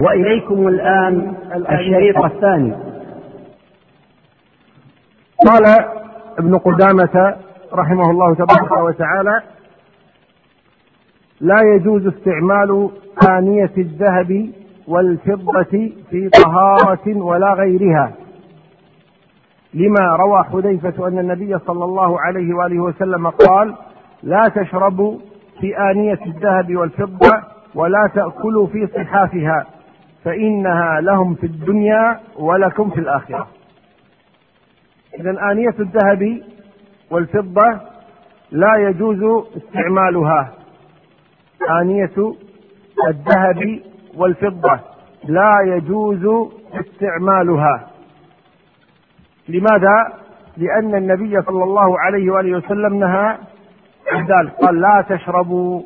وإليكم الآن الشريط الثاني. قال ابن قدامة رحمه الله تبارك وتعالى لا يجوز استعمال آنية الذهب والفضة في طهارة ولا غيرها. لما روى حذيفة أن النبي صلى الله عليه وآله وسلم قال لا تشربوا في آنية الذهب والفضة ولا تأكلوا في صحافها. فإنها لهم في الدنيا ولكم في الآخرة. إذا آنية الذهب والفضة لا يجوز استعمالها. آنية الذهب والفضة لا يجوز استعمالها. لماذا؟ لأن النبي صلى الله عليه وآله وسلم نهى عن ذلك. قال لا تشربوا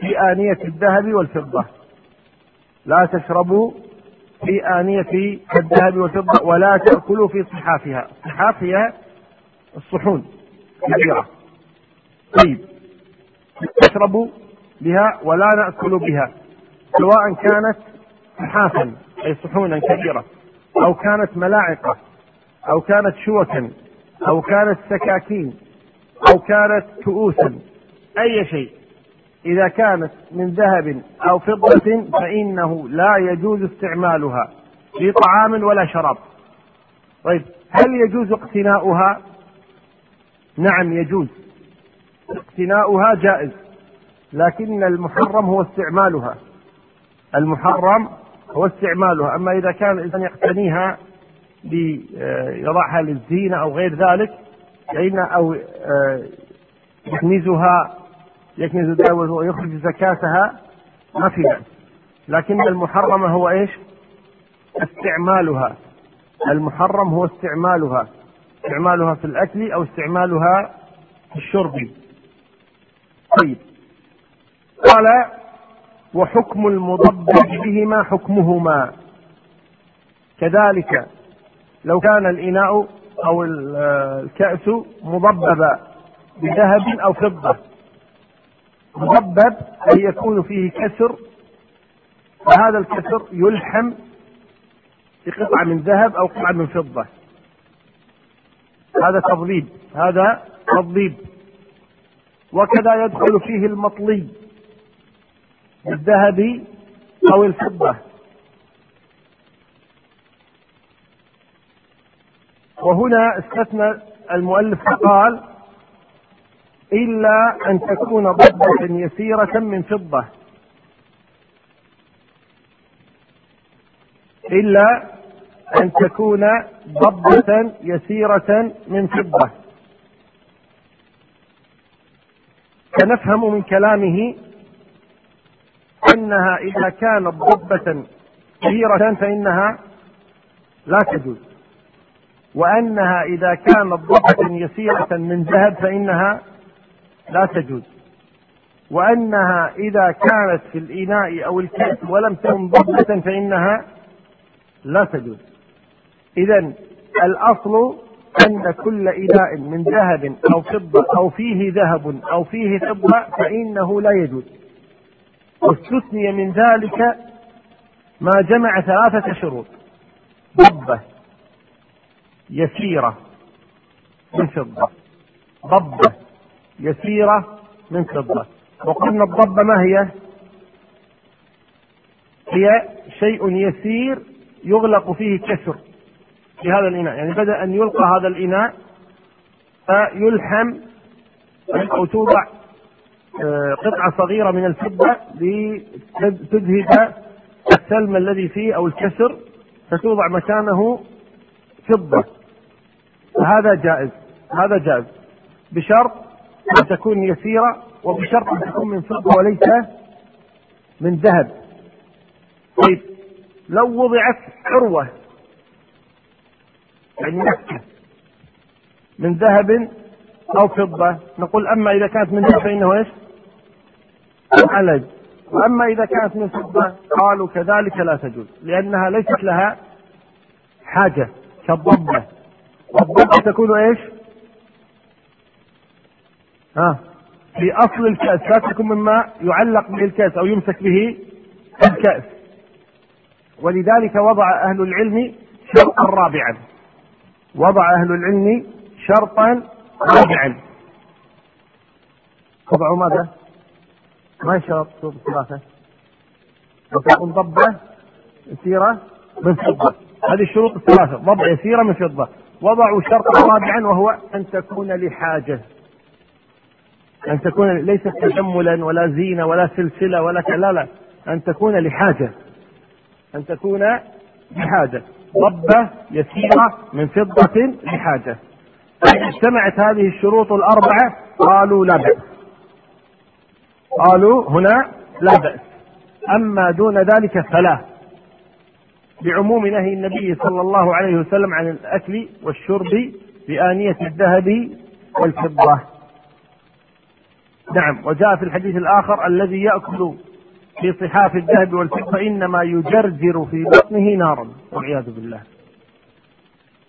في آنية الذهب والفضة. لا تشربوا في آنية الذهب والفضة ولا تأكلوا في صحافها. الصحاف هي الصحون كبيرة طيب تشربوا بها ولا نأكل بها سواء كانت صحافا أي صحونا كبيرة أو كانت ملاعقة أو كانت شوكا أو كانت سكاكين أو كانت كؤوسا أي شيء. إذا كانت من ذهب أو فضة فإنه لا يجوز استعمالها في طعام ولا شراب. طيب هل يجوز اقتناؤها؟ نعم يجوز. اقتناؤها جائز. لكن المحرم هو استعمالها. المحرم هو استعمالها، أما إذا كان الإنسان يقتنيها ليضعها للزينة أو غير ذلك فإن أو آه، يكنزها يكنز الدعوة ويخرج زكاتها ما في بأس لكن المحرم هو إيش؟ استعمالها. المحرم هو استعمالها. استعمالها في الأكل أو استعمالها في الشرب. طيب. قال وحكم المضبب بهما حكمهما. كذلك لو كان الإناء أو الكأس مضببا بذهب أو فضة. مضبب أي يكون فيه كسر وهذا الكسر يلحم بقطعة من ذهب أو قطعة من فضة. هذا تضليب هذا تضليب. وكذا يدخل فيه المطلي بالذهب أو الفضة. وهنا استثنى المؤلف فقال إلا أن تكون ضبة يسيرة من فضة. إلا أن تكون ضبة يسيرة من فضة. فنفهم من كلامه أنها إذا كانت ضبة كبيرة فإنها لا تجوز. وأنها إذا كانت ضبة يسيرة من ذهب فإنها لا تجوز. وأنها إذا كانت في الإناء أو الكأس ولم تكن ضبة فإنها لا تجوز. إذا الأصل أن كل إناء من ذهب أو فضة أو فيه ذهب أو فيه فضة فإنه لا يجوز. واستثني من ذلك ما جمع ثلاثة شروط. ضبة يسيرة من فضة. ضبة يسيرة من فضة. وقلنا الضبة ما هي؟ هي شيء يسير يغلق فيه كسر في هذا الإناء. يعني بدأ أن يلقى هذا الإناء فيلحم أو توضع آه، قطعة صغيرة من الفضة لتذهب السلم الذي فيه أو الكسر فتوضع مكانه فضة. فهذا جائز هذا جائز. بشرط أن تكون يسيرة وبشرط أن تكون من فضة وليس من ذهب طيب لو وضعت عروة يعني نكتة من ذهب أو فضة نقول أما إذا كانت من ذهب فإنه إيش؟ علج وأما إذا كانت من فضة قالوا كذلك لا تجوز لأنها ليست لها حاجة كالضبة والضبة تكون إيش؟ ها؟ في أصل الكأس. لا تكون مما يعلق به الكاس أو يمسك به الكأس. ولذلك وضع أهل العلم شرطا رابعا. وضع أهل العلم شرطا رابعا. وضعوا ماذا؟ ما يشرط شروط الثلاثة وتكون ضبة يسيرة من فضة. هذه الشروط الثلاثة ضبة يسيرة من فضة. وضعوا شرطا رابعا وهو أن تكون لحاجة. أن تكون ليست تجملا ولا زينة ولا سلسلة ولا لا لا أن تكون لحاجة. أن تكون لحاجة. ضبة يسيرة من فضة لحاجة. فإذا اجتمعت هذه الشروط الأربعة قالوا لا بأس. قالوا هنا لا بأس. أما دون ذلك فلا. بعموم نهي النبي صلى الله عليه وسلم عن الأكل والشرب بآنية الذهب والفضة. نعم وجاء في الحديث الآخر الذي يأكل في صحاف الذهب والفضة إنما يجرجر في بطنه نارا والعياذ بالله.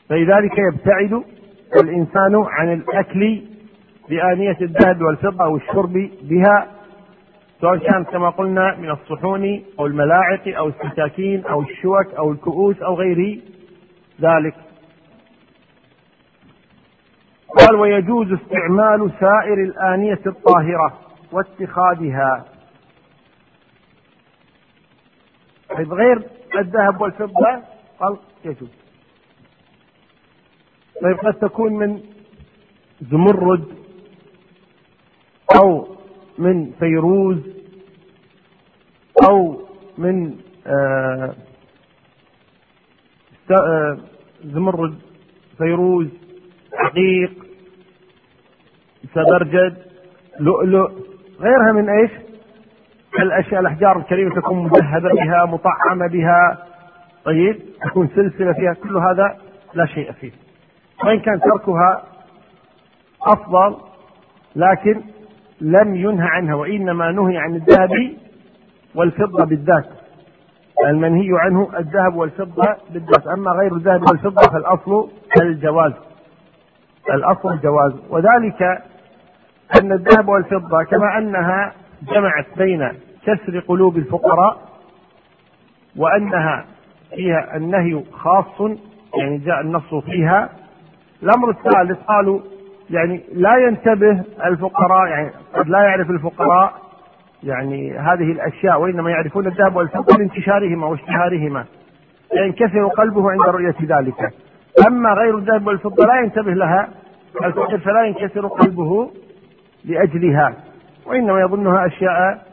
فلذلك يبتعد الإنسان عن الأكل بآنية الذهب والفضة أو الشرب بها سواء كانت كما قلنا من الصحون أو الملاعق أو السكاكين أو الشوك أو الكؤوس أو غير ذلك قال ويجوز استعمال سائر الآنية الطاهرة واتخاذها. طيب غير الذهب والفضة؟ قال يجوز. طيب قد تكون من زمرد أو من فيروز أو من آه, آه، زمرد فيروز عقيق سبرجد لؤلؤ غيرها من إيش؟ الأشياء الأحجار الكريمة تكون مذهبه بها مطعمة بها طيب؟ تكون سلسلة فيها كل هذا لا شيء فيه. وإن كان تركها أفضل لكن لم ينهى عنها وإنما نهي عن الذهب والفضة بالذات. المنهي عنه الذهب والفضة بالذات. أما غير الذهب والفضة فالأصل الجواز الأصل الجواز وذلك أن الذهب والفضة كما أنها جمعت بين كسر قلوب الفقراء وأنها فيها النهي خاص يعني جاء النص فيها. الأمر الثالث قالوا يعني لا ينتبه الفقراء يعني قد لا يعرف الفقراء يعني هذه الأشياء وإنما يعرفون الذهب والفضة لانتشارهما واشتهارهما. ينكسر قلبه عند رؤية ذلك. أما غير الذهب والفضة لا ينتبه لها فلا ينكسر قلبه لأجلها وإنما يظنها أشياء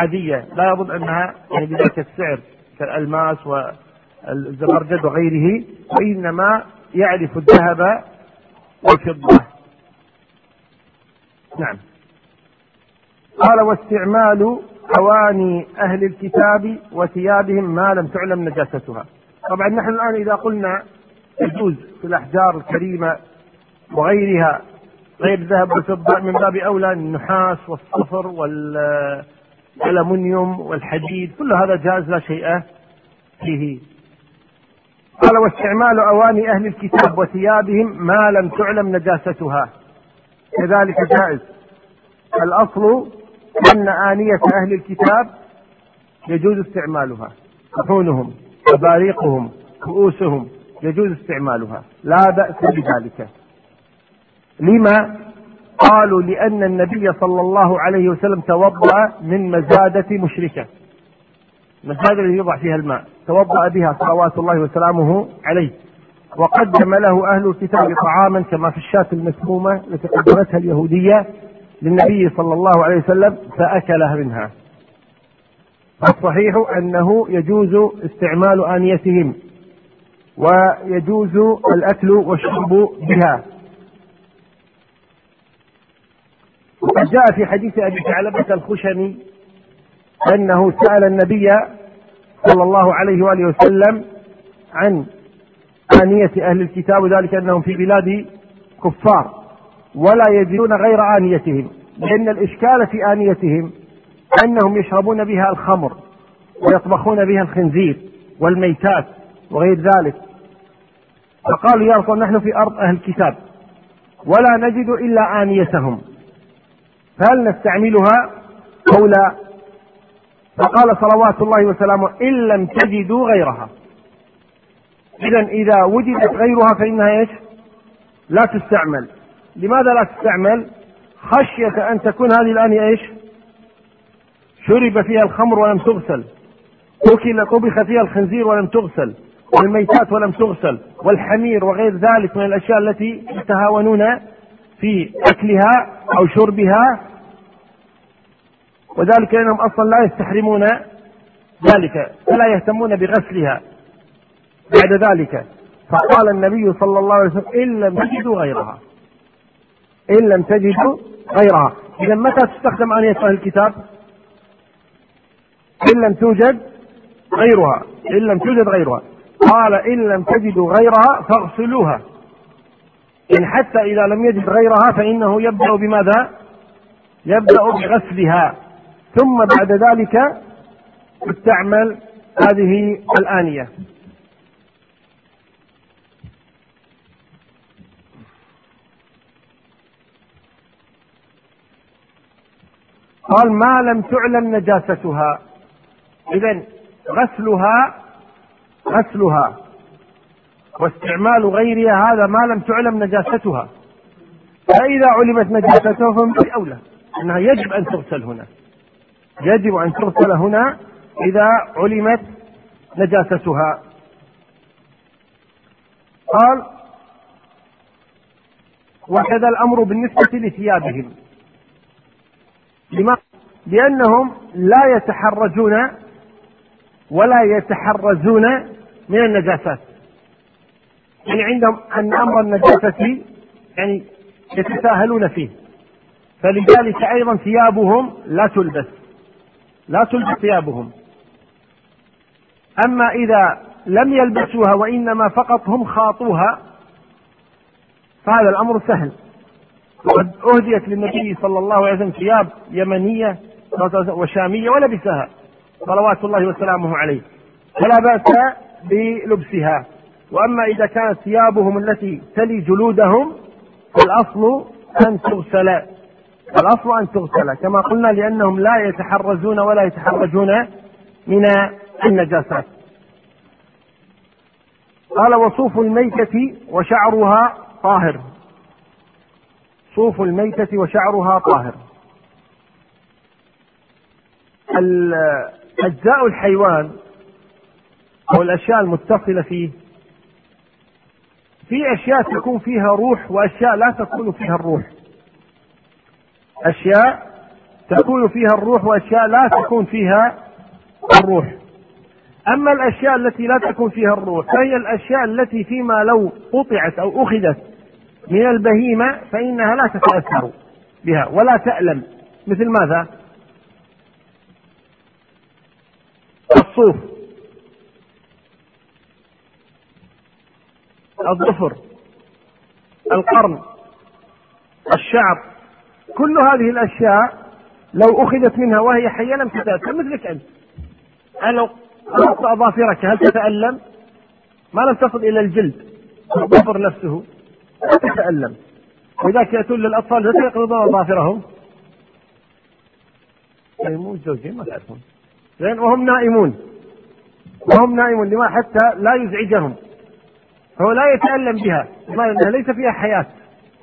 عادية لا يظن أنها يعني بذلك السعر كالألماس والزبرجد وغيره وإنما يعرف الذهب والفضة. نعم. قال واستعمال أواني أهل الكتاب وثيابهم ما لم تعلم نجاستها. طبعا نحن الآن إذا قلنا يجوز في الأحجار الكريمة وغيرها غير الذهب والفضة من باب أولى النحاس والصفر والألمنيوم والحديد كل هذا جائز لا شيء فيه. قال واستعمال أواني أهل الكتاب وثيابهم ما لم تعلم نجاستها. كذلك جائز. الأصل أن آنية أهل الكتاب يجوز استعمالها صحونهم أباريقهم كؤوسهم يجوز استعمالها. لا بأس بذلك. لما؟ قالوا لأن النبي صلى الله عليه وسلم توضأ من مزادة مشركة. المزادة التي يوضع فيها الماء. توضأ بها صلوات الله وسلامه عليه. وقدم له أهل الكتاب طعاما كما في الشاة المسمومة التي قدمتها اليهودية للنبي صلى الله عليه وسلم فأكل منها. الصحيح أنه يجوز استعمال آنيتهم. ويجوز الأكل والشرب بها. وقد جاء في حديث أبي ثعلبة الخشني أنه سأل النبي صلى الله عليه وآله وسلم عن آنية أهل الكتاب وذلك أنهم في بلاد كفار ولا يجدون غير آنيتهم لأن الإشكال في آنيتهم أنهم يشربون بها الخمر ويطبخون بها الخنزير والميتات. وغير ذلك فقالوا يا رسول نحن في أرض أهل الكتاب ولا نجد إلا آنيتهم فهل نستعملها أو لا فقال صلوات الله وسلامه إن لم تجدوا غيرها إذا إذا وجدت غيرها فإنها إيش؟ لا تستعمل لماذا لا تستعمل؟ خشية أن تكون هذه الآنية إيش؟ شرب فيها الخمر ولم تغسل أكل طبخ فيها الخنزير ولم تغسل والميتات ولم تغسل والحمير وغير ذلك من الأشياء التي يتهاونون في أكلها أو شربها. وذلك لأنهم أصلا لا يستحرمون ذلك فلا يهتمون بغسلها بعد ذلك. فقال النبي صلى الله عليه وسلم إن لم تجدوا غيرها إن لم تجدوا غيرها. إذا متى تستخدم آنية أهل الكتاب؟ إن لم توجد غيرها إن لم توجد غيرها. قال إن لم تجدوا غيرها فاغسلوها. إن حتى إذا لم يجد غيرها فإنه يبدأ بماذا؟ يبدأ بغسلها. ثم بعد ذلك تستعمل هذه الآنية. قال ما لم تعلم نجاستها. إذا غسلها غسلها واستعمال غيرها هذا ما لم تعلم نجاستها. فإذا علمت نجاستها فمن أولى؟ أنها يجب أن تغسل هنا. يجب أن تغسل هنا إذا علمت نجاستها. قال وكذا الأمر بالنسبة لثيابهم. لما؟ لأنهم لا يتحرجون ولا يتحرزون من النجاسات. يعني عندهم أن أمر النجاسة يعني يتساهلون فيه. فلذلك أيضا ثيابهم لا تلبس. لا تلبس ثيابهم. أما إذا لم يلبسوها وإنما فقط هم خاطوها فهذا الأمر سهل. وقد أهديت للنبي صلى الله عليه وسلم ثياب يمنية وشامية ولبسها صلوات الله وسلامه عليه. فلا بأس بلبسها. وأما إذا كانت ثيابهم التي تلي جلودهم فالأصل أن تغسل. الأصل أن تغسل. كما قلنا لأنهم لا يتحرزون ولا يتحرجون من النجاسات. قال وصوف الميتة وشعرها طاهر. صوف الميتة وشعرها طاهر. أجزاء الحيوان أو الأشياء المتصلة فيه. في أشياء تكون فيها روح وأشياء لا تكون فيها الروح. أشياء تكون فيها الروح وأشياء لا تكون فيها الروح. أما الأشياء التي لا تكون فيها الروح فهي الأشياء التي فيما لو قطعت أو أخذت من البهيمة فإنها لا تتأثر بها ولا تألم. مثل ماذا؟ الصوف. الظفر القرن الشعر كل هذه الأشياء لو أخذت منها وهي حية لم تتاثر مثلك أنت. هل لو قطعت أظافرك هل تتألم؟ ما لم تصل إلى الجلد الظفر نفسه لا تتألم. ولذلك ياتون للأطفال متى يقبضون أظافرهم؟ يعني مو زوجين ما تعرفون. زين وهم نائمون. وهم نائمون لما حتى لا يزعجهم. فهو لا يتألم بها. لأنها ليس فيها حياة.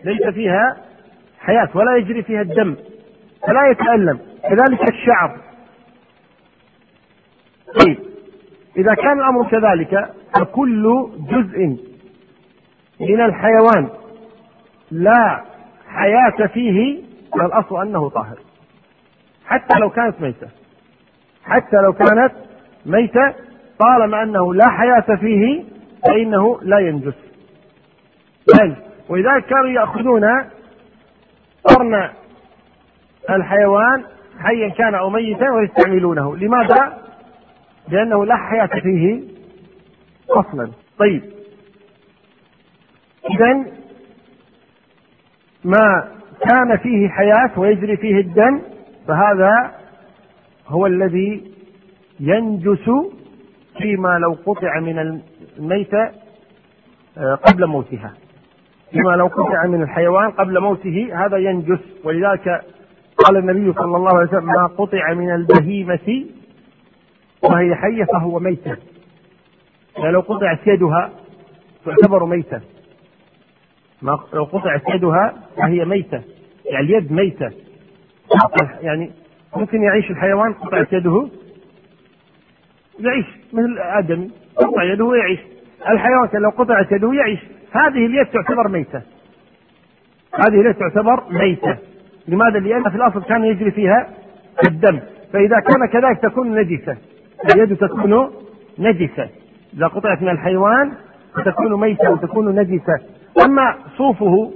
ليس فيها حياة ولا يجري فيها الدم. فلا يتألم. كذلك الشعر. طيب. إذا كان الأمر كذلك فكل جزء من الحيوان لا حياة فيه فالأصل أنه طاهر. حتى لو كانت ميتة. حتى لو كانت ميتة طالما أنه لا حياة فيه فإنه لا ينجس. بل ولذلك كانوا يأخذون قرن الحيوان حيا كان أو ميتا ويستعملونه. لماذا؟ لأنه لا حياة فيه أصلا. طيب. إذا ما كان فيه حياة ويجري فيه الدم فهذا هو الذي ينجس فيما لو قطع من الميتة آه، قبل موتها. فيما لو قطع من الحيوان قبل موته هذا ينجس. ولذلك قال النبي صلى الله عليه وسلم ما قطع من البهيمة وهي حية فهو ميتة. يعني لو قطعت يدها تعتبر ميتة. ما لو قطعت يدها فهي ميتة. يعني اليد ميتة. يعني ممكن يعيش الحيوان قطعت يده يعيش مثل الآدمي قطع يده ويعيش الحيوان لو قطعت يده يعيش هذه اليد تعتبر ميتة. هذه اليد تعتبر ميتة. لماذا؟ لأن في الأصل كان يجري فيها الدم. فإذا كان كذلك تكون نجسة. اليد تكون نجسة. إذا قطعت من الحيوان فتكون ميتة وتكون نجسة. أما صوفه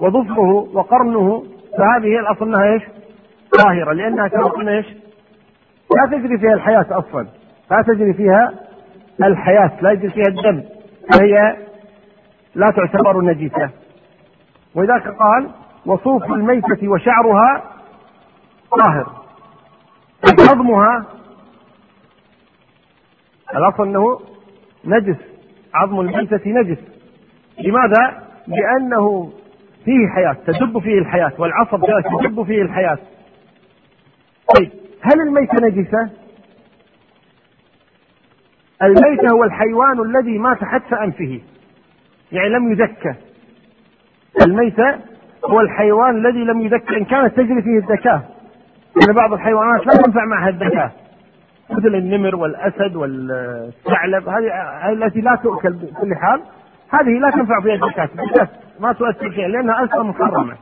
وظفره وقرنه فهذه هي الأصل أنها إيش؟ طاهرة. لأنها كما قلنا إيش؟ لا تجري فيها الحياة أصلا. لا تجري فيها الحياة لا يجري فيها الدم فهي لا تعتبر نجسة ولذلك قال وصوف الميتة وشعرها طاهر عظمها الأصل أنه نجس عظم الميتة نجس لماذا؟ لأنه فيه حياة تدب فيه الحياة والعصب تدب فيه الحياة طيب هل الميتة نجسة؟ الميتة هو الحيوان الذي مات حتف أنفه. يعني لم يزكى الميتة هو الحيوان الذي لم يزكى إن كانت تجري فيه الزكاة لأن بعض الحيوانات لا تنفع معها الزكاة مثل النمر والأسد والثعلب. هذه التي لا تؤكل بكل حال. هذه لا تنفع فيها الزكاة ما تؤثر فيها لأنها أصلا محرمة.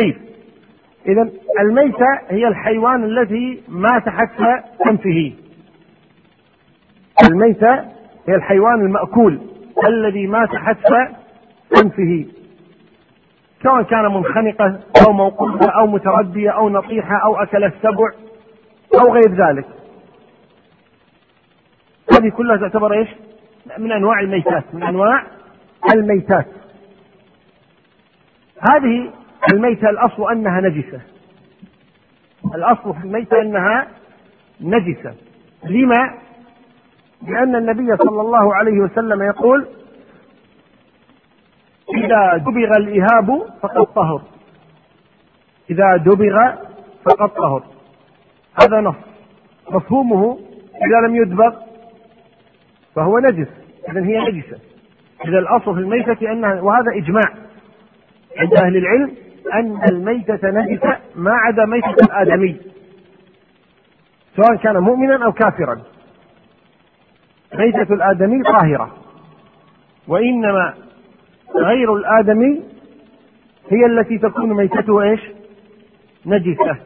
طيب. إذا الميتة هي الحيوان الذي مات حتى أنفه. الميتة هي الحيوان المأكول الذي مات حتى أنفه. سواء كان منخنقة أو موقوفة أو متردية أو نطيحة أو أكل السبع أو غير ذلك. هذه كلها تعتبر إيش؟ من أنواع الميتات من أنواع الميتات. هذه الميتة الأصل أنها نجسة. الأصل في الميتة أنها نجسة. لما؟ لأن النبي صلى الله عليه وسلم يقول إذا دبغ الإهاب فقد طهر. إذا دبغ فقد طهر. هذا نص. مفهومه إذا لم يدبغ فهو نجس. إذا هي نجسة. إذا الأصل في الميتة أنها وهذا إجماع عند أهل العلم أن الميتة نجسة ما عدا ميتة الآدمي سواء كان مؤمنا أو كافرا. ميتة الآدمي طاهرة. وإنما غير الآدمي هي التي تكون ميتته إيش؟ نجسة.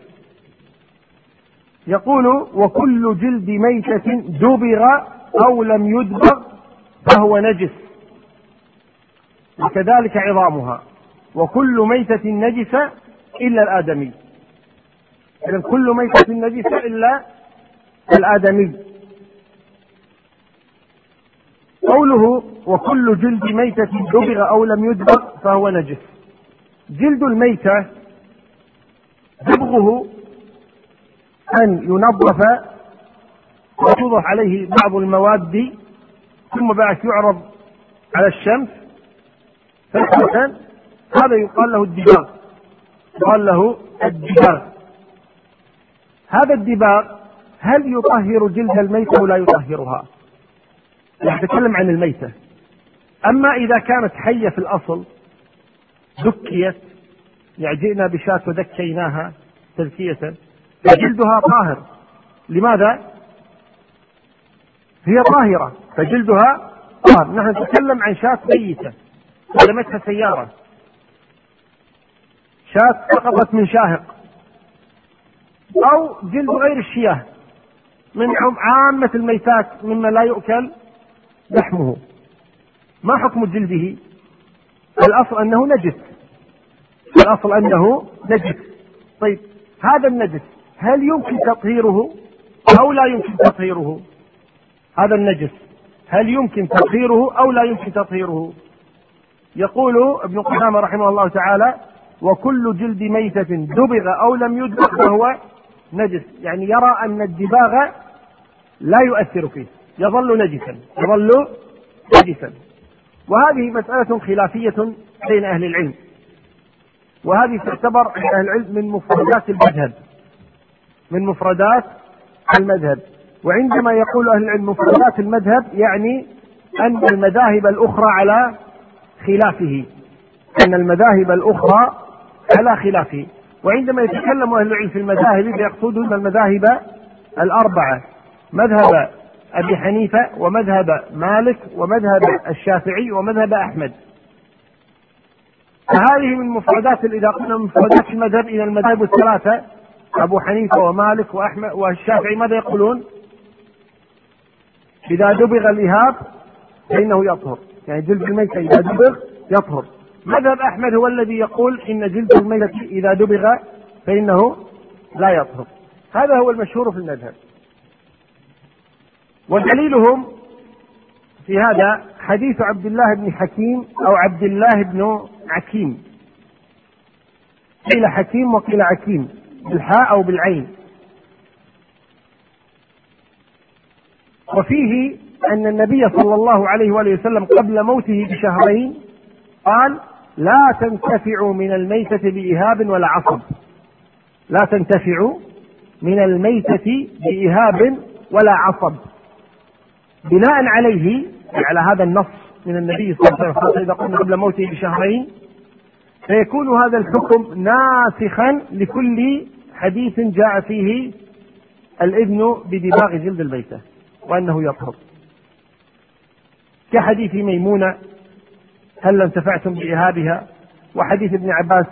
يقول وكل جلد ميتة دبغ أو لم يدبغ فهو نجس. وكذلك عظامها. وكل ميتة نجسة إلا الآدمي. إذا كل ميتة نجسة إلا الآدمي. قوله وكل جلد ميتة دبغ أو لم يدبغ فهو نجس. جلد الميتة دبغه أن ينظف وتوضح عليه بعض المواد ثم بعد يعرض على الشمس فترة هذا يقال له الدباغ. يقال له الدباغ. هذا الدباغ هل يطهر جلد الميتة أو لا يطهرها؟ نتكلم عن الميتة. أما إذا كانت حية في الأصل دكيت يعني جئنا بشاة ودكيناها تزكية فجلدها طاهر. لماذا؟ هي طاهرة فجلدها طاهر. نحن نتكلم عن شاة ميتة لمتها سيارة. شاة سقطت من شاهق. أو جلد غير الشياه. من عامة الميتات مما لا يؤكل لحمه. ما حكم جلده الأصل أنه نجس. الأصل أنه نجس. طيب هذا النجس هل يمكن تطهيره أو لا يمكن تطهيره؟ هذا النجس هل يمكن تطهيره أو لا يمكن تطهيره؟ يقول ابن قدامة رحمه الله تعالى وكل جلد ميتة دبغ أو لم يدبغ فهو نجس. يعني يرى أن الدباغ لا يؤثر فيه. يظل نجسا يظل نجسا. وهذه مسألة خلافية بين أهل العلم. وهذه تعتبر عند أهل العلم من مفردات المذهب من مفردات المذهب. وعندما يقول أهل العلم مفردات المذهب يعني أن المذاهب الأخرى على خلافه أن المذاهب الأخرى على خلافه. وعندما يتكلم أهل العلم في المذاهب يقصدون المذاهب الأربعة مذهب أبي حنيفة ومذهب مالك ومذهب الشافعي ومذهب أحمد. فهذه من مفردات إذا قلنا مفردات المذهب إلى المذاهب الثلاثة. أبو حنيفة ومالك وأحمد والشافعي ماذا يقولون؟ إذا دبغ الإهاب فإنه يطهر. يعني جلد الميتة إذا دبغ يطهر. مذهب أحمد هو الذي يقول إن جلد الميتة إذا دبغ فإنه لا يطهر. هذا هو المشهور في المذهب. ودليلهم في هذا حديث عبد الله بن حكيم أو عبد الله بن عكيم. قيل حكيم وقيل عكيم بالحاء أو بالعين. وفيه أن النبي صلى الله عليه وآله وسلم قبل موته بشهرين قال لا تنتفعوا من الميتة بإهاب ولا عصب. لا تنتفعوا من الميتة بإهاب ولا عصب. بناء عليه على هذا النص من النبي صلى الله عليه وسلم إذا قلنا قبل موته بشهرين فيكون هذا الحكم ناسخا لكل حديث جاء فيه الإذن بدباغ جلد الميتة وأنه يطهر. كحديث ميمونة هل انتفعتم بإهابها؟ وحديث ابن عباس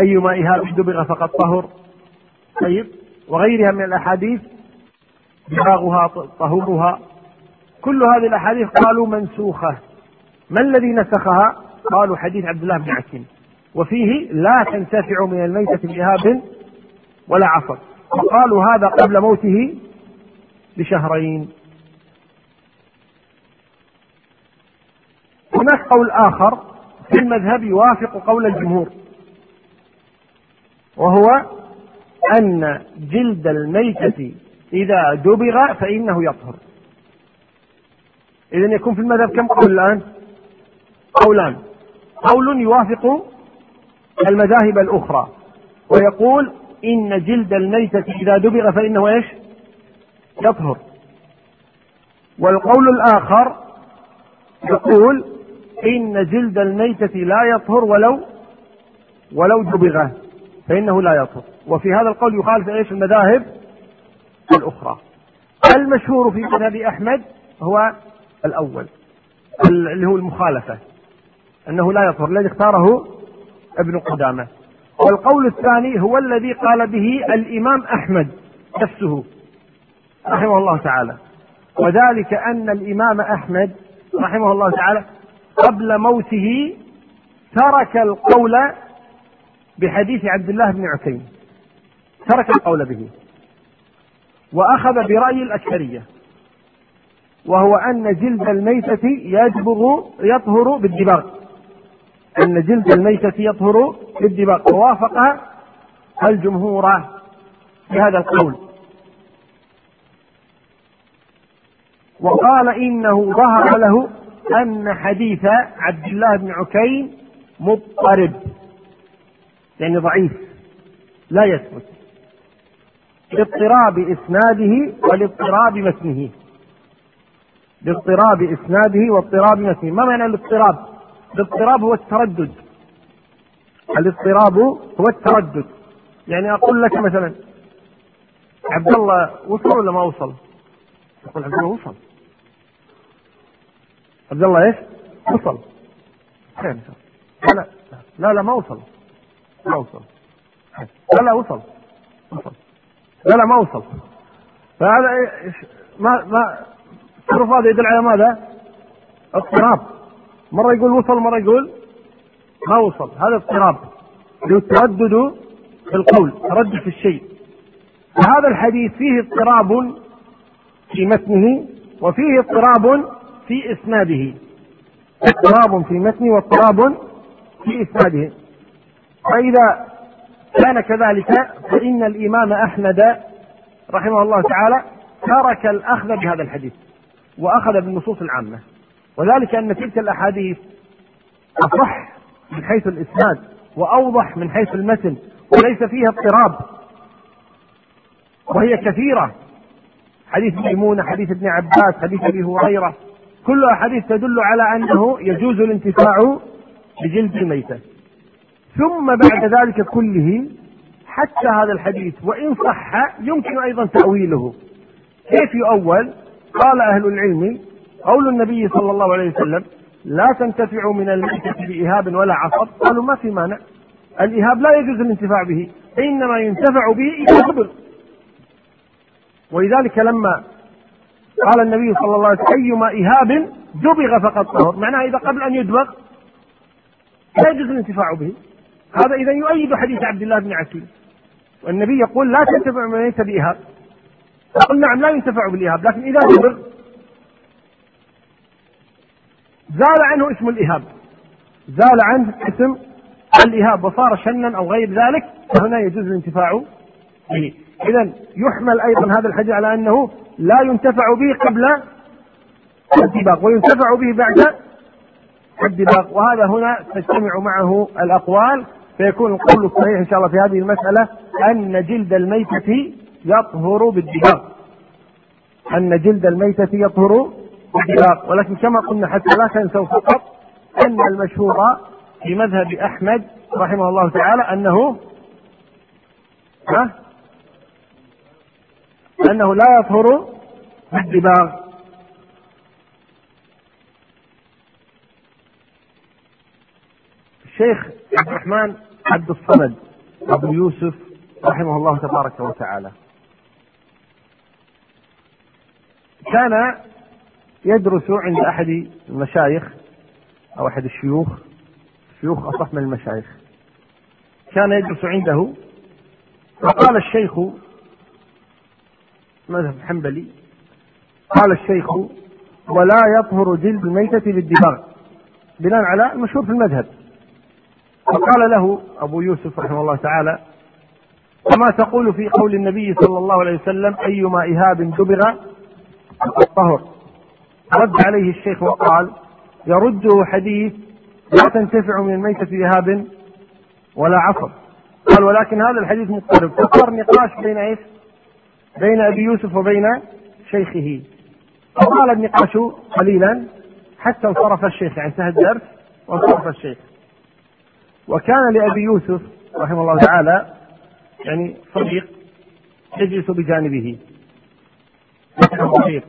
أيما إهاب دبغ فقد طهر؟ طيب وغيرها من الأحاديث دباغها طهورها. كل هذه الأحاديث قالوا منسوخة. ما الذي نسخها؟ قالوا حديث عبد الله بن عكيم. وفيه لا تنتفع من الميتة بإهاب ولا عصر وقالوا هذا قبل موته بشهرين. هناك قول آخر في المذهب يوافق قول الجمهور. وهو أن جلد الميتة إذا دبغ فإنه يطهر. إذا يكون في المذهب كم قول الآن؟ قولان. قول يوافق المذاهب الأخرى. ويقول إن جلد الميتة إذا دبغ فإنه إيش؟ يطهر. والقول الآخر يقول إن جلد الميتة لا يطهر ولو ولو دبغ فإنه لا يطهر. وفي هذا القول يخالف إيش المذاهب؟ الأخرى. المشهور في مذهب أحمد هو الأول اللي هو المخالفة أنه لا يطهر الذي اختاره ابن قدامة. والقول الثاني هو الذي قال به الإمام أحمد نفسه رحمه الله تعالى. وذلك أن الإمام أحمد رحمه الله تعالى قبل موته ترك القول بحديث عبد الله بن عكيم ترك القول به. وأخذ برأي الأكثرية وهو أن جلد الميتة يجبر يطهر بالدباغ. أن جلد الميتة يطهر بالدباغ. ووافق الجمهور في هذا القول. وقال إنه ظهر له أن حديث عبد الله بن عكيم مضطرب يعني ضعيف لا يثبت. لاضطراب إسناده ولاضطراب متنه لاضطراب إسناده واضطراب متنه ما معنى الاضطراب؟ الاضطراب هو التردد. الاضطراب هو التردد. يعني أقول لك مثلا عبد الله وصل ولا ما وصل؟ يقول عبد الله وصل. عبد الله إيش؟ وصل. خير لا لا لا ما وصل. ما وصل. لا لا وصل. وصل. لا لا ما وصل. فهذا ما ما التصرف هذا يدل على ماذا؟ اضطراب. مرة يقول وصل مرة يقول ما وصل. هذا اضطراب. التردد في القول تردد في الشيء. فهذا الحديث فيه اضطراب في متنه وفيه اضطراب في إسناده. اضطراب في متنه واضطراب في إسناده. فإذا كان كذلك فإن الإمام أحمد رحمه الله تعالى ترك الأخذ بهذا الحديث وأخذ بالنصوص العامة. وذلك أن تلك الأحاديث أصح من حيث الإسناد وأوضح من حيث المتن وليس فيها اضطراب. وهي كثيرة. حديث ميمونة حديث ابن عباس حديث أبي هريرة كلها حديث تدل على أنه يجوز الانتفاع بجلد الميتة. ثم بعد ذلك كله حتى هذا الحديث وإن صح يمكن أيضا تأويله. كيف يؤول؟ قال أهل العلم قول النبي صلى الله عليه وسلم لا تنتفع من الميتة بإهاب ولا عصب. قالوا ما في مانع. الإهاب لا يجوز الانتفاع به إنما ينتفع به إذا قبل. ولذلك لما قال النبي صلى الله عليه وسلم أيما إهاب دبغ فقد طهر. معناها إذا قبل أن يدبغ لا يجوز الانتفاع به. هذا إذا يؤيد حديث عبد الله بن عتيق والنبي يقول لا تنتفع من ليس بإهاب قل نعم لا ينتفع بالإهاب لكن إذا دبغ زال عنه اسم الإهاب زال عنه اسم الإهاب وصار شنا أو غير ذلك فهنا يجوز الانتفاع به. إذا يحمل أيضا هذا الحديث على أنه لا ينتفع به قبل الدباغ وينتفع به بعد الدباغ. وهذا هنا تجتمع معه الأقوال فيكون القول الصحيح إن شاء الله في هذه المسألة أن جلد الميتة يطهر بالدباغ أن جلد الميتة يطهر بالدباغ ولكن كما قلنا حتى لا تنسوا فقط أن المشهور في مذهب أحمد رحمه الله تعالى أنه ها؟ أنه لا يطهر بالدباغ الشيخ عبد الرحمن عبد الصمد أبو يوسف رحمه الله تبارك وتعالى. كان يدرس عند أحد المشايخ أو أحد الشيوخ شيوخ أصح من المشايخ. كان يدرس عنده فقال الشيخ مذهب حنبلي قال الشيخ ولا يطهر جلد الميتة بالدباغ بناء على المشهور في المذهب. فقال له أبو يوسف رحمه الله تعالى وما تقول في قول النبي صلى الله عليه وسلم أيما إهاب دبغ فقد طهر. رد عليه الشيخ وقال يرده حديث لا تنتفع من الميتة إهاب ولا عصر. قال ولكن هذا الحديث مضطرب. فصار نقاش بين إيش؟ بين أبي يوسف وبين شيخه. فطال النقاش قليلا حتى انصرف الشيخ يعني انتهى الدرس وانصرف الشيخ. وكان لأبي يوسف رحمه الله تعالى يعني صديق يجلس بجانبه صديق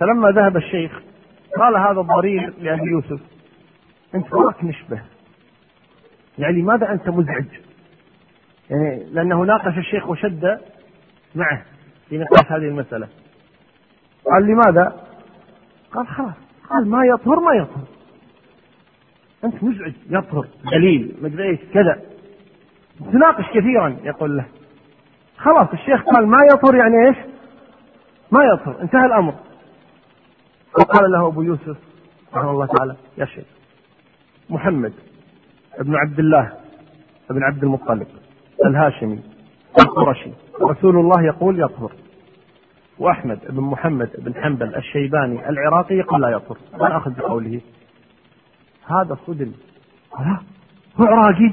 فلما ذهب الشيخ قال هذا الضرير لأبي يوسف أنت وراك نشبة يعني لماذا أنت مزعج؟ يعني لأنه ناقش الشيخ وشد معه في نقاش هذه المسألة. قال لماذا؟ قال خلاص قال ما يطهر ما يطهر. أنت مزعج يطهر دليل مدري إيش كذا. تناقش كثيرا يقول له. خلاص الشيخ قال ما يطهر يعني إيش؟ ما يطهر انتهى الأمر. وقال له أبو يوسف رحمه الله تعالى يا شيخ محمد بن عبد الله بن عبد المطلب الهاشمي القرشي رسول الله يقول يطهر وأحمد بن محمد بن حنبل الشيباني العراقي يقول لا يطهر أنا أخذ بقوله هذا صدم هو عراقي؟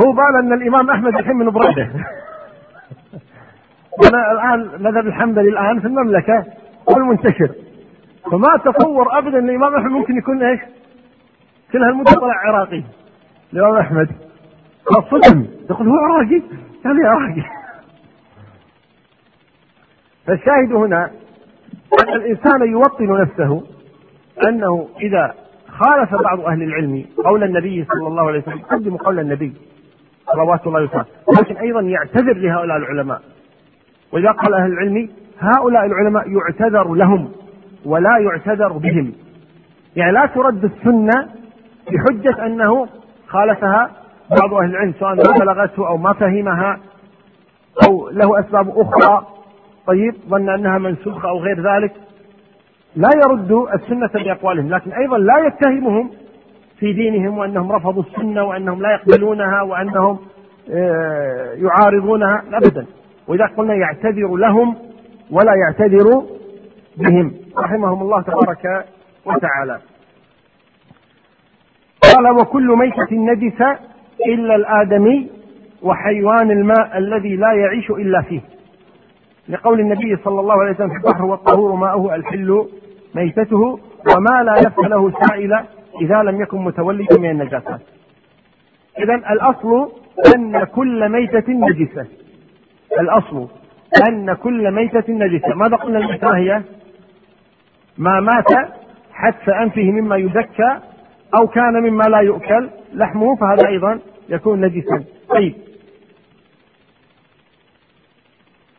هو بال أن الإمام أحمد الحين من برده أنا الآن مذهب الحنبلي الان في المملكة هو المنتشر فما تصور ابدا أن الإمام أحمد ممكن يكون إيش؟ كل هالمده طلع عراقي. الإمام أحمد. صدم يقول هو عراقي؟ يعني عراقي. فالشاهد هنا أن الإنسان يوطن نفسه. أنه إذا خالف بعض أهل العلم قول النبي صلى الله عليه وسلم يقدم قول النبي صلوات الله وسلامه لكن أيضا يعتذر لهؤلاء العلماء. وإذا قال أهل العلم هؤلاء العلماء يعتذر لهم ولا يعتذر بهم. يعني لا ترد السنة بحجة أنه خالفها بعض أهل العلم سواء ما بلغته أو ما فهمها أو له أسباب أخرى. طيب ظن أنها منسوخة أو غير ذلك. لا يرد السنة بأقوالهم لكن أيضا لا يتهمهم في دينهم وأنهم رفضوا السنة وأنهم لا يقبلونها وأنهم آه، يعارضونها أبدا. وإذا قلنا يعتذر لهم ولا يعتذر بهم. رحمهم الله تبارك وتعالى. قال وكل ميتة نجسة إلا الآدمي وحيوان الماء الذي لا يعيش إلا فيه. لقول النبي صلى الله عليه وسلم في البحر والطهور ماؤه الحل ميتته وما لا يبقى له سائل إذا لم يكن متولدا من النجاسات. إذا الأصل أن كل ميتة نجسة. الأصل أن كل ميتة نجسة. ماذا قلنا الميتة هي؟ ما مات حتف أنفه مما يزكى أو كان مما لا يؤكل. لحمه فهذا أيضا يكون نجسا. طيب.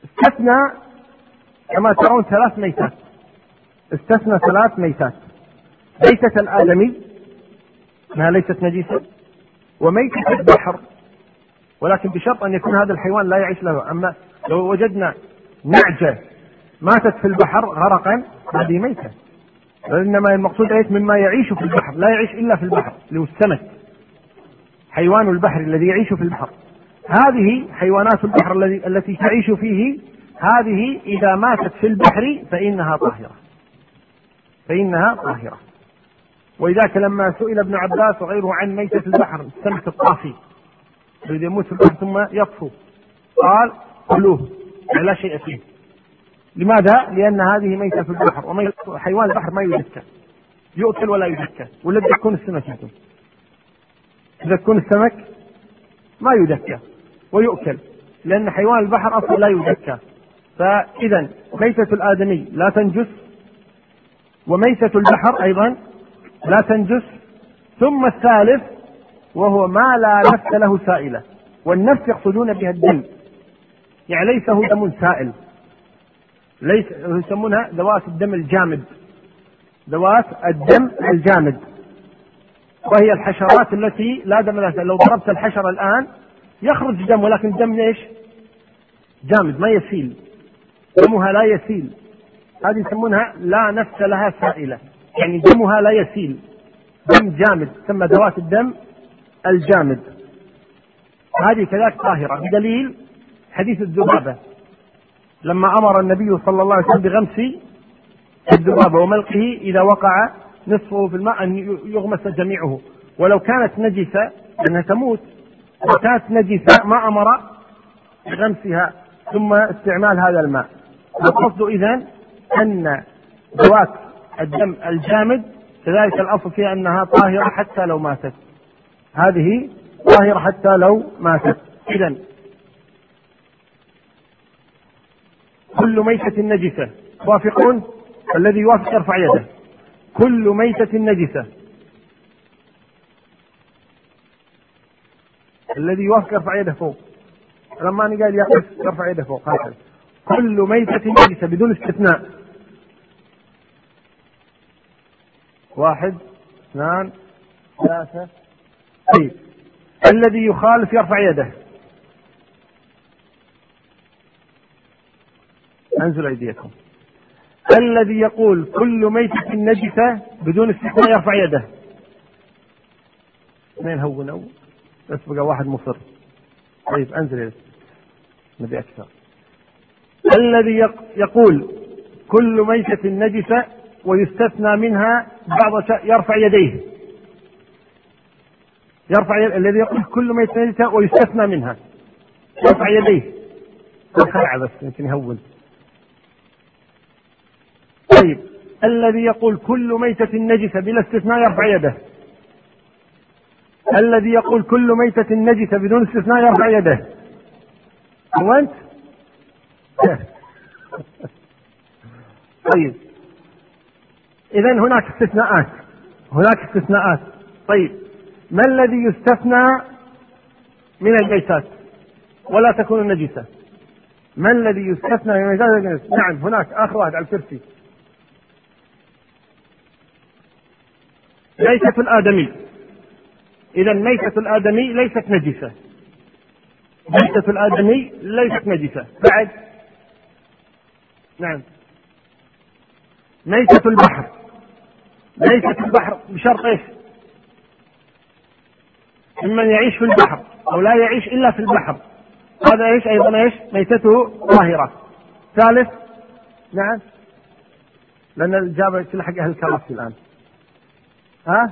استثنى كما ترون ثلاث ميتات. استثنى ثلاث ميتات. ميتة الآدمي. أنها ليست نجيسة. وميتة البحر. ولكن بشرط أن يكون هذا الحيوان لا يعيش له. أما لو وجدنا نعجة ماتت في البحر غرقا هذه ميتة. إنما المقصود إيش؟ مما يعيش في البحر. لا يعيش إلا في البحر. اللي هو السمك. حيوان البحر الذي يعيش في البحر. هذه حيوانات البحر الذي التي تعيش فيه هذه إذا ماتت في البحر فإنها طاهرة. فإنها طاهرة. ولذلك لما سئل ابن عباس وغيره عن ميتة البحر السمك الطافي. الذي يموت في البحر ثم يطفو. قال كلوه يعني لا شيء فيه. لماذا؟ لأن هذه ميتة في البحر وحيوان البحر ما يزكى يؤكل ولا يزكى ولا يكون السمك يكون إذا تكون السمك؟ ما يزكى ويؤكل. لأن حيوان البحر أصلا لا يزكى فإذا ميتة الآدمي لا تنجس. وميتة البحر أيضا لا تنجس. ثم الثالث وهو ما لا نفس له سائلة. والنفس يقصدون بها الدم. يعني ليس هو دم سائل. ليس يسمونها ذوات الدم الجامد. ذوات الدم الجامد. وهي الحشرات التي لا دم لها لو ضربت الحشرة الآن يخرج دم ولكن دم إيش؟ جامد ما يسيل. دمها لا يسيل. هذه يسمونها لا نفس لها سائلة. يعني دمها لا يسيل. دم جامد تسمى ذوات الدم الجامد. هذه كذلك طاهرة بدليل حديث الذبابة. لما أمر النبي صلى الله عليه وسلم بغمس الذبابة وملقه إذا وقع نصفه في الماء أن يغمس جميعه. ولو كانت نجسة لأنها تموت لو كانت نجسة ما أمر بغمسها ثم استعمال هذا الماء. القصد إذا أن ذوات الدم الجامد كذلك الأصل فيها أنها طاهرة حتى لو ماتت. هذه طاهرة حتى لو ماتت. إذا كل ميتة نجسة توافقون الذي يوافق يرفع يده. كل ميتة نجسة. الذي يوافق يرفع يده فوق. لما قال يقف يرفع يده فوق. هكذا. كل ميتة نجسة بدون استثناء. واحد اثنان ثلاثة. طيب. الذي يخالف يرفع يده. انزل أيديكم. الذي يقول كل ميتة نجسة بدون استثناء يرفع يده. اثنين هونوا. بس بقى واحد مصر. طيب انزل يدك نبي أكثر. الذي يقول كل ميتة نجسة ويستثنى منها بعض يرفع يديه. يرفع يد... الذي يقول كل ميتة نجسة ويستثنى منها. يرفع يديه. خلع بس يمكن يهون. طيب الذي يقول كل ميتة نجسة بلا استثناء يرفع يده. الذي يقول كل ميتة نجسة بدون استثناء يرفع يده. هو أنت؟ طيب. إذا هناك استثناءات. هناك استثناءات. طيب. ما الذي يستثنى من الميتات ولا تكون نجسة ما الذي يستثنى من الميتات نعم هناك آخر واحد على الكرسي ميتة الآدمي. إذا ميتة الآدمي ليست نجسة. ميتة الآدمي ليست نجسة. بعد نعم. ميتة البحر. ميتة البحر بشرط إيش؟ ممن يعيش في البحر أو لا يعيش إلا في البحر. هذا إيش أيضا إيش؟ ميتته طاهرة. ثالث نعم. لأن الإجابة كلها حق أهل الكراسي الآن. ها؟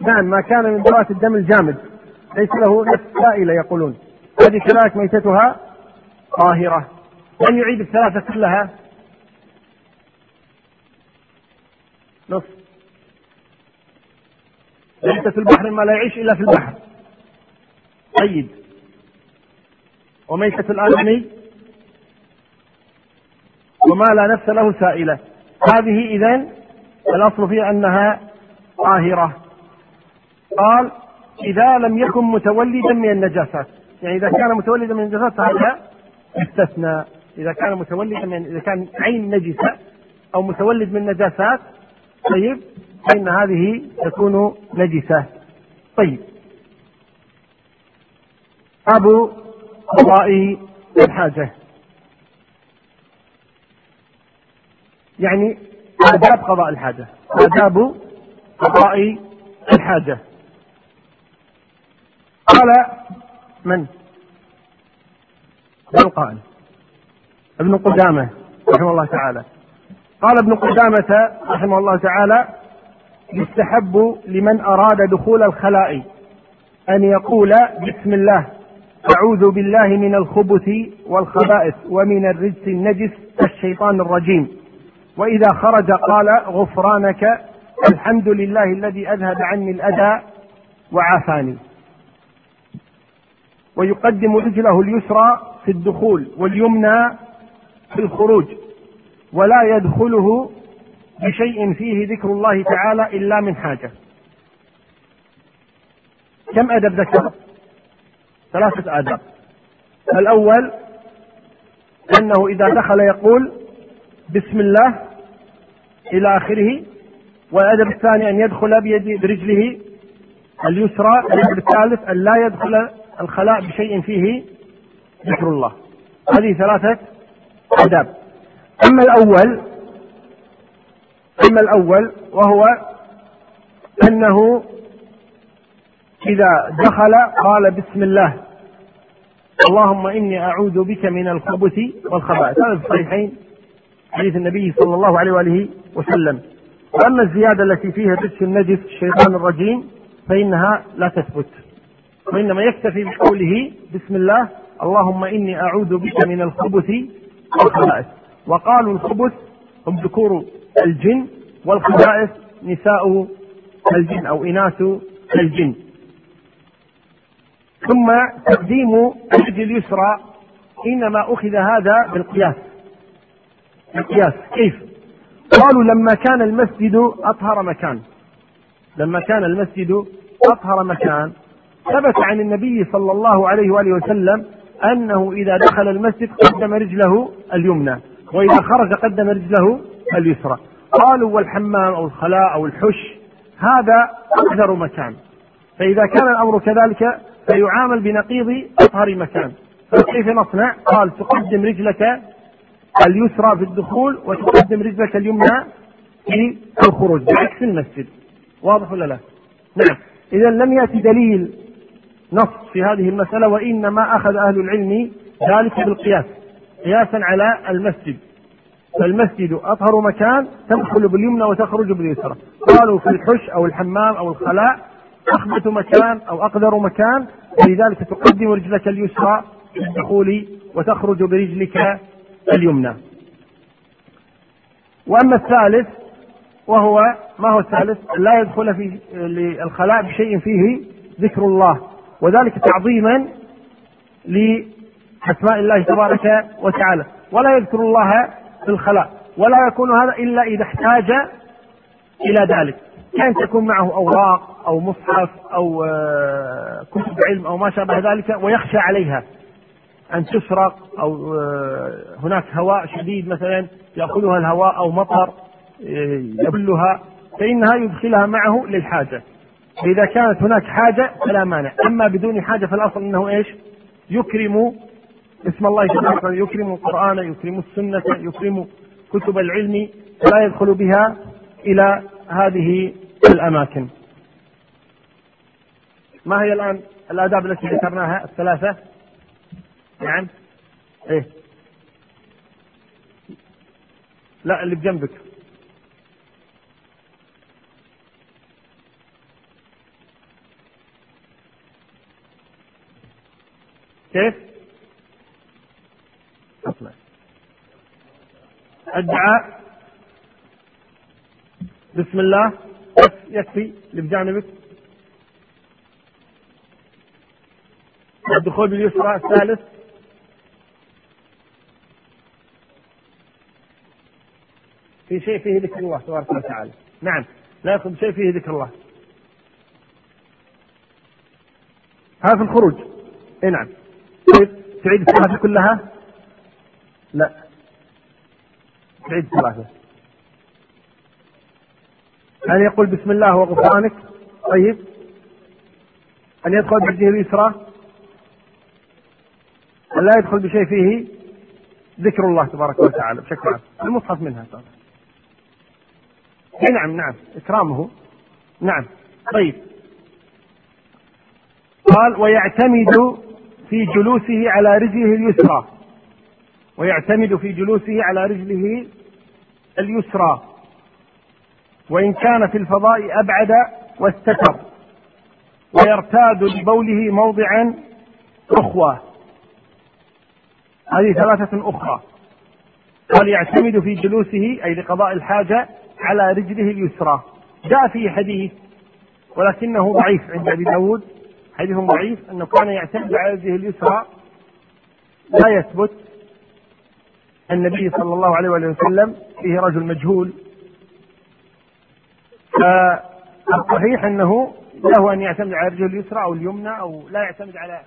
نعم ما كان من ذوات الدم الجامد. ليس له نفس سائلة يقولون. هذه كذلك ميتتها طاهرة. من يعيد الثلاثة كلها. نص. ليس في البحر ما لا يعيش إلا في البحر. طيب. وميتة الآدمي وما لا نفس له سائلة. هذه إذا الأصل فيها أنها طاهرة. قال إذا لم يكن متولدا من النجاسات. يعني إذا كان متولدا من النجاسات فهذا استثنى إذا كان متولدا من إذا كان عين نجسة أو متولد من نجاسات طيب فإن هذه تكون نجسة. طيب. أبو قضاء الحاجة. يعني آداب قضاء الحاجة. آداب قضاء الحاجة. قال من؟ قال؟ ابن قدامة رحمه الله تعالى. قال ابن قدامة رحمه الله تعالى يستحب لمن أراد دخول الخلاء أن يقول بسم الله أعوذ بالله من الخبث والخبائث ومن الرجس النجس الشيطان الرجيم. وإذا خرج قال غفرانك الحمد لله الذي أذهب عني الأذى وعافاني. ويقدم رجله اليسرى في الدخول واليمنى في الخروج ولا يدخله بشيء فيه ذكر الله تعالى إلا من حاجة. كم أدب ذكر؟ ثلاثة آداب الأول أنه إذا دخل يقول بسم الله إلى آخره والأدب الثاني أن يدخل بيد برجله اليسرى الأدب الثالث أن لا يدخل الخلاء بشيء فيه ذكر الله. هذه ثلاثة آداب أما الأول أما الأول وهو أنه إذا دخل قال بسم الله اللهم إني أعوذ بك من الخبث والخبائث. هذا في الصحيحين حديث النبي صلى الله عليه وآله وسلم. وأما الزيادة التي فيها رجس النجس الشيطان الرجيم فإنها لا تثبت. وإنما يكتفي بقوله بسم الله اللهم إني أعوذ بك من الخبث والخبائث وقالوا الخبث هم ذكور الجن والخبائث نساء الجن أو إناث الجن. ثم تقديم اليد اليسرى إنما أخذ هذا بالقياس. القياس كيف؟ قالوا لما كان المسجد أطهر مكان. لما كان المسجد أطهر مكان ثبت عن النبي صلى الله عليه وآله وسلم أنه إذا دخل المسجد قدم رجله اليمنى وإذا خرج قدم رجله اليسرى. قالوا والحمام أو الخلاء أو الحش هذا أقدر مكان. فإذا كان الأمر كذلك فيعامل بنقيض أطهر مكان. فكيف نصنع؟ قال تقدم رجلك اليسرى في الدخول وتقدم رجلك اليمنى في الخروج بعكس المسجد. واضح ولا لا؟ نعم. إذا لم يأتي دليل نص في هذه المسألة وإنما أخذ أهل العلم ذلك بالقياس قياسا على المسجد. فالمسجد أطهر مكان تدخل باليمنى وتخرج باليسرى. قالوا في الحش أو الحمام أو الخلاء أخبث مكان أو أقدر مكان لذلك تقدم رجلك اليسرى في الدخول وتخرج برجلك اليمنى. وأما الثالث وهو ما هو الثالث؟ لا يدخل في الخلاء بشيء فيه ذكر الله. وذلك تعظيما لأسماء الله تبارك وتعالى. ولا يذكر الله في الخلاء ولا يكون هذا إلا إذا احتاج إلى ذلك. كان تكون معه أوراق أو مصحف أو آه، كتب علم أو ما شابه ذلك ويخشى عليها أن تسرق أو آه، هناك هواء شديد مثلا يأخذها الهواء أو مطر آه، يبلها فإنها يدخلها معه للحاجة. فإذا كانت هناك حاجة فلا مانع. أما بدون حاجة فالأصل أنه إيش؟ يكرم اسم الله تبارك يكرم القرآن يكرم السنة يكرم كتب العلم فلا يدخل بها إلى هذه الأماكن. ما هي الآن الآداب التي ذكرناها؟ الثلاثة؟ نعم. إيه. لا اللي بجنبك. كيف؟ اطلع الدعاء بسم الله. بس يكفي. اللي بجانبك. الدخول باليسرى الثالث. في شيء فيه ذكر الله تبارك وتعالى. نعم. لا يدخل بشيء فيه ذكر الله. هذا في الخروج. اي نعم. تعيد الصلاة كلها؟ لا. تعيد الصلاة أن يقول بسم الله وغفرانك؟ طيب. أن يدخل برجله اليسرى؟ أن لا يدخل بشيء فيه؟ ذكر الله تبارك وتعالى. بشكل عام. المصحف منها طبعا. اي نعم نعم. إكرامه. نعم. طيب. قال ويعتمد في جلوسه على رجله اليسرى ويعتمد في جلوسه على رجله اليسرى. وإن كان في الفضاء أبعد واستتر ويرتاد لبوله موضعا أخوة. هذه ثلاثة أخرى. قال يعتمد في جلوسه أي لقضاء الحاجة على رجله اليسرى. جاء فيه حديث ولكنه ضعيف عند أبي داود حديث ضعيف أنه كان يعتمد على رجله اليسرى لا يثبت النبي صلى الله عليه وسلم فيه رجل مجهول. فالصحيح أنه له أن يعتمد على رجله اليسرى أو اليمنى أو لا يعتمد على